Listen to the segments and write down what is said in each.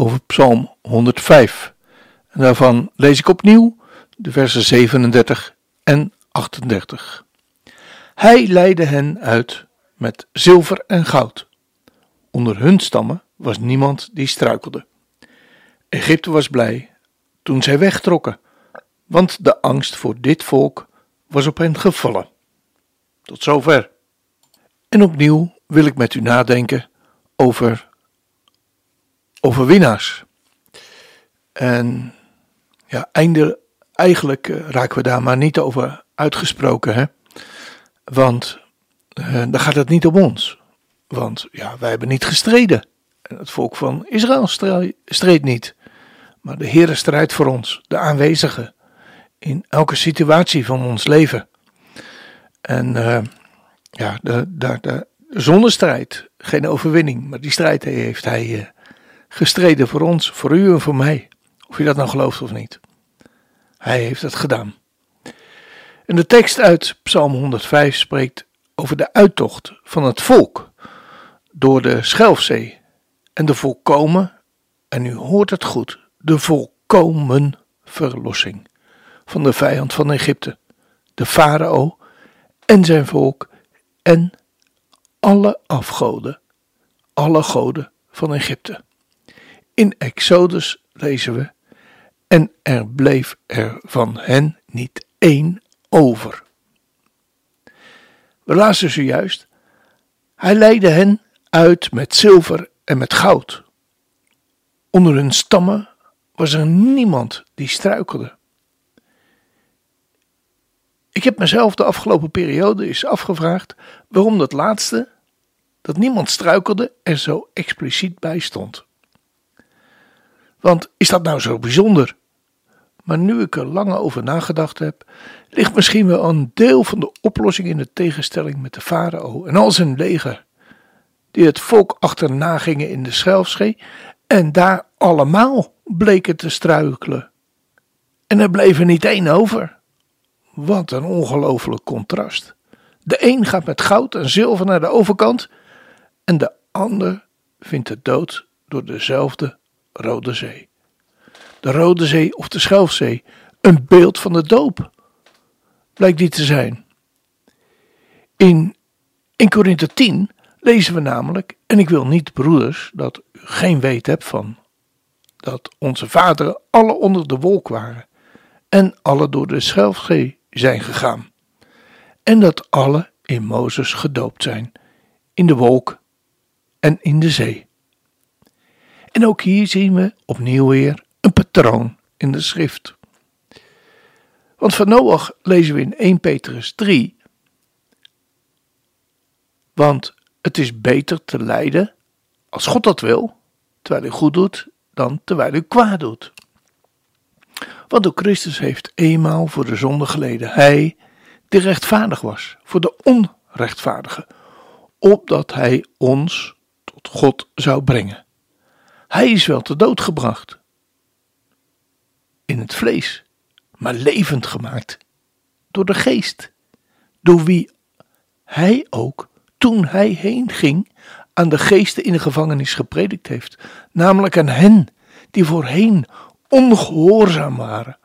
over Psalm 105. En daarvan lees ik opnieuw de versen 37 en 38. Hij leidde hen uit met zilver en goud. Onder hun stammen was niemand die struikelde. Egypte was blij toen zij wegtrokken, want de angst voor dit volk was op hen gevallen. Tot zover. En opnieuw wil ik met u nadenken over overwinnaars. En ja, einde, eigenlijk eh, raken we daar maar niet over uitgesproken, hè? Want uh, dan gaat het niet om ons. Want ja, wij hebben niet gestreden. En het volk van Israël streed niet. Maar de Heere strijdt voor ons, de aanwezige, in elke situatie van ons leven. En uh, ja, de, de, de, zonder strijd geen overwinning, maar die strijd heeft hij uh, gestreden voor ons, voor u en voor mij. Of je dat nou gelooft of niet. Hij heeft het gedaan. En de tekst uit Psalm 105 spreekt over de uittocht van het volk door de Schelfzee en de volkomen, en u hoort het goed, de volkomen verlossing van de vijand van Egypte, de farao en zijn volk en alle afgoden, alle goden van Egypte. In Exodus lezen we: En er bleef er van hen niet één over. We lazen zojuist: Hij leidde hen uit met zilver en met goud. Onder hun stammen was er niemand die struikelde. Ik heb mezelf de afgelopen periode eens afgevraagd waarom dat laatste, dat niemand struikelde, er zo expliciet bij stond. Want is dat nou zo bijzonder? Maar nu ik er lang over nagedacht heb, ligt misschien wel een deel van de oplossing in de tegenstelling met de farao en al zijn leger, die het volk achterna gingen in de Schelfschee en daar allemaal bleken te struikelen. En er bleef er niet één over. Wat een ongelooflijk contrast. De een gaat met goud en zilver naar de overkant en de ander vindt de dood door dezelfde Rode Zee. De Rode Zee of de Schelfzee, een beeld van de doop, blijkt die te zijn. In 1 Korinthe 10 lezen we namelijk, en ik wil niet, broeders, dat u geen weet hebt van dat onze vaderen alle onder de wolk waren en alle door de Schelfzee zijn gegaan, en dat alle in Mozes gedoopt zijn, in de wolk en in de zee. En ook hier zien we opnieuw weer een patroon in de schrift. Want van Noach lezen we in 1 Petrus 3. Want het is beter te lijden als God dat wil, terwijl u goed doet, dan terwijl u kwaad doet. Want ook Christus heeft eenmaal voor de zonde geleden. Hij, die rechtvaardig was, voor de onrechtvaardige, opdat hij ons tot God zou brengen. Hij is wel te dood gebracht. In het vlees, maar levend gemaakt door de geest. Door wie hij ook, toen hij heen ging, aan de geesten in de gevangenis gepredikt heeft. Namelijk aan hen die voorheen ongehoorzaam waren.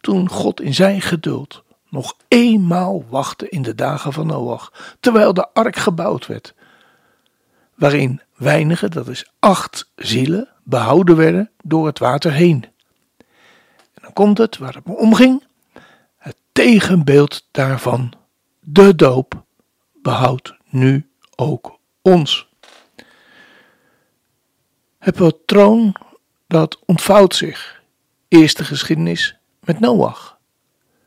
Toen God in zijn geduld nog eenmaal wachtte in de dagen van Noach, terwijl de ark gebouwd werd. Waarin Weinige, dat is acht zielen, behouden werden door het water heen. En dan komt het waar het me om ging. Het tegenbeeld daarvan, de doop, behoudt nu ook ons. Het patroon dat ontvouwt zich. Eerst de geschiedenis met Noach.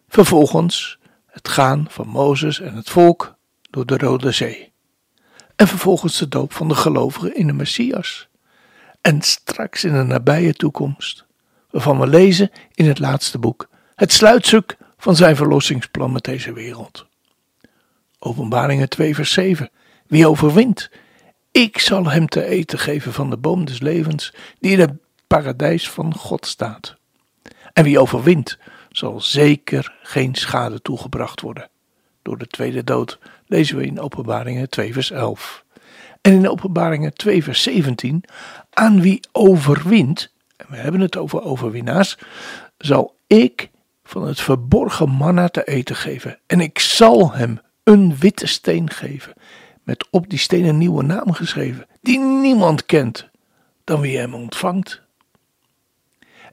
Vervolgens het gaan van Mozes en het volk door de Rode Zee en vervolgens de doop van de gelovigen in de Messias. en straks in de nabije toekomst, waarvan we lezen in het laatste boek, het sluitstuk van zijn verlossingsplan met deze wereld. Openbaringen 2 vers 7. Wie overwint, ik zal hem te eten geven van de boom des levens die in het paradijs van God staat. En wie overwint, zal zeker geen schade toegebracht worden. Door de tweede dood lezen we in Openbaringen 2 vers 11. En in Openbaringen 2 vers 17, aan wie overwint, en we hebben het over overwinnaars, zal ik van het verborgen manna te eten geven. En ik zal hem een witte steen geven, met op die steen een nieuwe naam geschreven, die niemand kent dan wie hem ontvangt.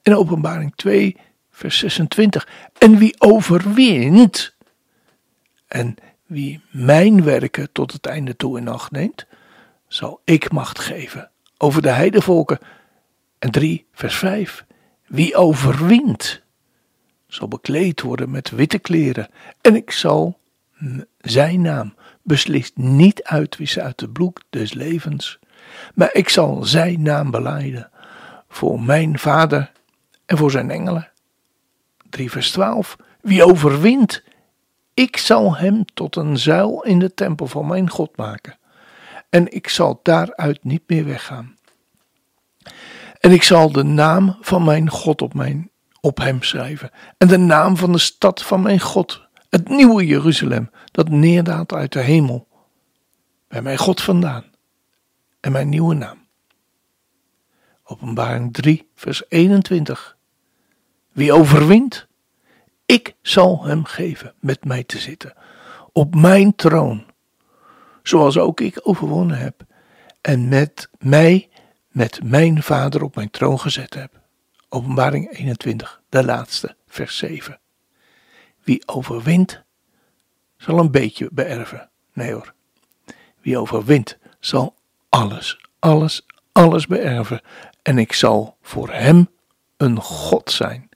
In Openbaring 2 vers 26. En wie overwint en wie mijn werken tot het einde toe in acht neemt, zal ik macht geven over de heidevolken. En 3 vers 5. Wie overwint, zal bekleed worden met witte kleren. En ik zal zijn naam beslist niet uitwissen uit het bloed des levens, maar ik zal zijn naam beleiden voor mijn vader en voor zijn engelen. 3 vers 12. Wie overwint, ik zal hem tot een zuil in de tempel van mijn God maken. En ik zal daaruit niet meer weggaan. En ik zal de naam van mijn God op, mijn, op hem schrijven. En de naam van de stad van mijn God. Het nieuwe Jeruzalem, dat neerdaalt uit de hemel. Bij mijn God vandaan. En mijn nieuwe naam. Openbaring 3, vers 21. Wie overwint, ik zal hem geven met mij te zitten op mijn troon, zoals ook ik overwonnen heb en met mij met mijn vader op mijn troon gezet heb. Openbaring 21, de laatste, vers 7. Wie overwint, zal een beetje beërven. Nee hoor. Wie overwint, zal alles, alles, alles beërven. En ik zal voor hem een God zijn.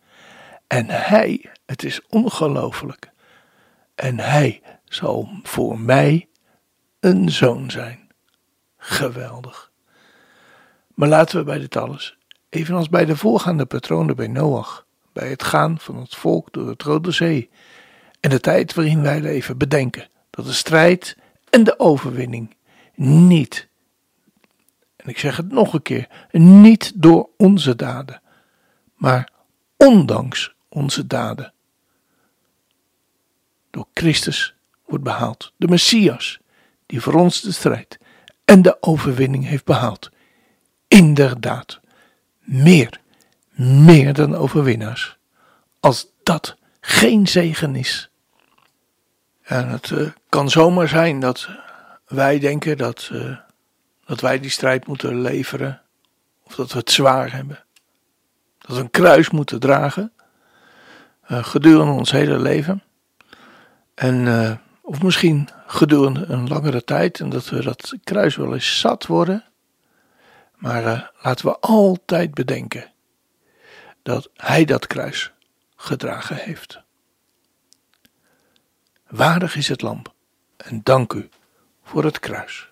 En hij, het is ongelooflijk, en hij zal voor mij een zoon zijn. Geweldig. Maar laten we bij dit alles, evenals bij de voorgaande patronen bij Noach, bij het gaan van het volk door het Rode Zee en de tijd waarin wij leven, bedenken dat de strijd en de overwinning niet, en ik zeg het nog een keer, niet door onze daden, maar ondanks onze daden. Door Christus wordt behaald. De Messias, die voor ons de strijd en de overwinning heeft behaald. Inderdaad, meer, meer dan overwinnaars. Als dat geen zegen is. En het uh, kan zomaar zijn dat wij denken dat, uh, dat wij die strijd moeten leveren. Of dat we het zwaar hebben. Dat we een kruis moeten dragen. Uh, gedurende ons hele leven. En, uh, of misschien gedurende een langere tijd. En dat we dat kruis wel eens zat worden. Maar uh, laten we altijd bedenken dat Hij dat kruis gedragen heeft. Waardig is het lamp. En dank u voor het kruis.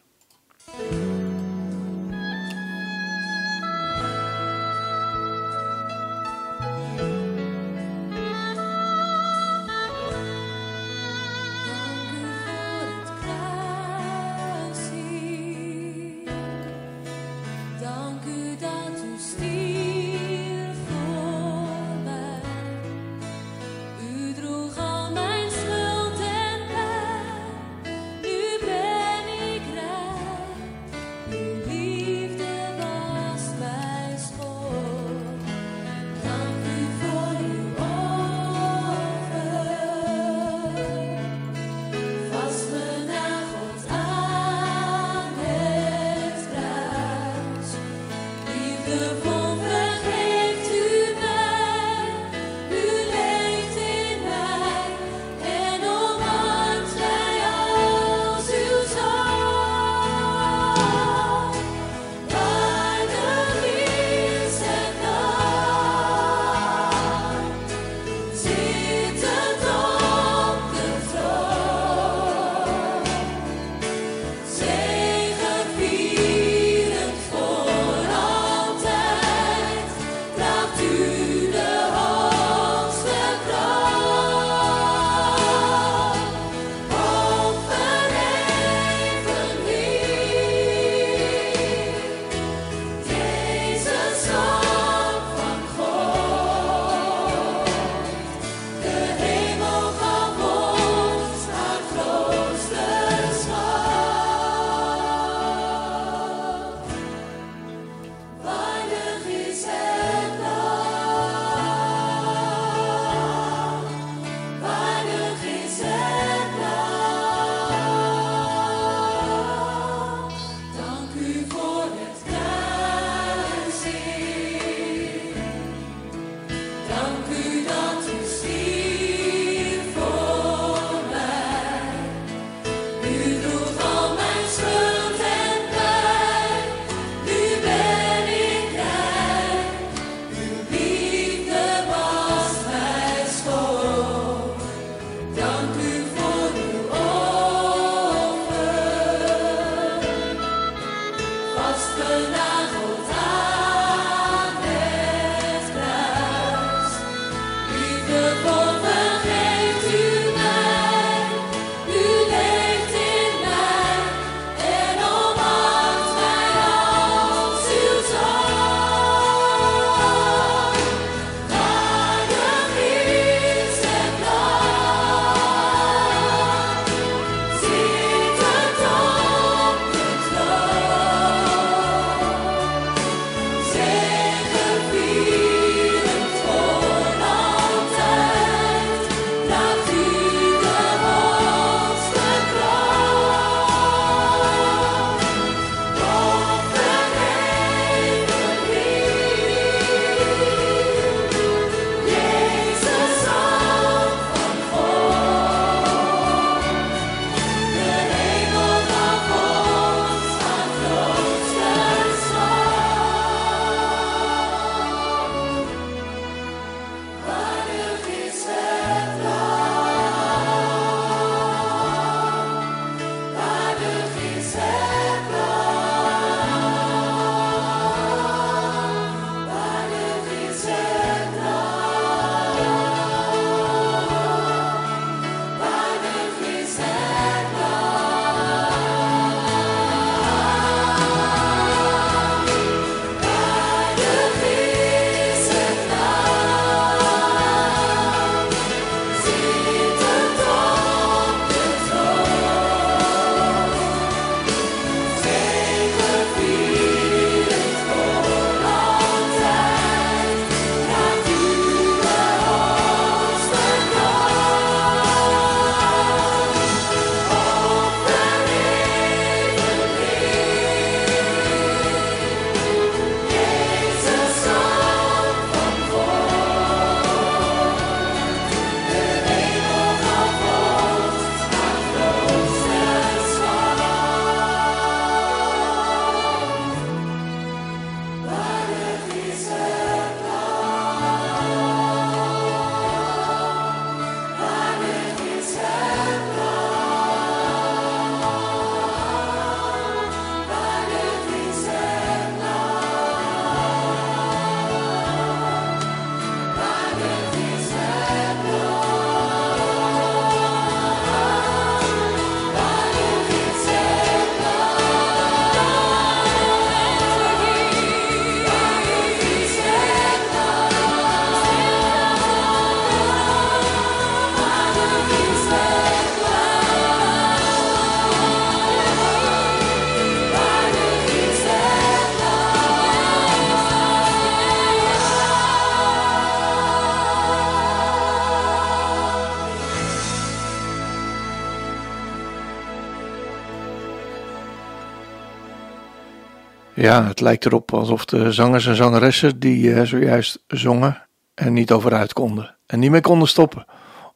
Ja, het lijkt erop alsof de zangers en zangeressen die uh, zojuist zongen er niet over uit konden. En niet meer konden stoppen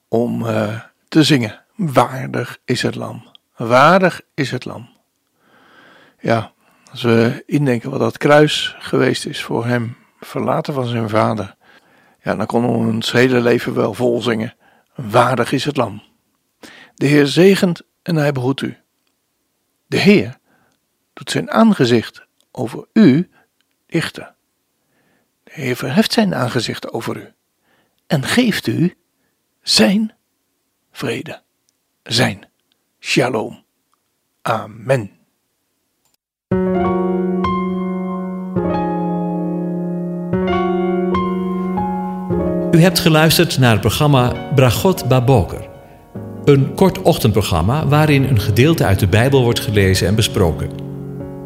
om uh, te zingen. Waardig is het lam. Waardig is het lam. Ja, als we indenken wat dat kruis geweest is voor hem, verlaten van zijn vader. Ja, dan konden ons hele leven wel vol zingen. Waardig is het lam. De Heer zegent en hij behoedt u. De Heer doet zijn aangezicht over u lichten. De Heer verheft zijn aangezicht over u en geeft u zijn vrede, zijn shalom. Amen. U hebt geluisterd naar het programma Bragot Baboker. Een kort ochtendprogramma waarin een gedeelte uit de Bijbel wordt gelezen en besproken.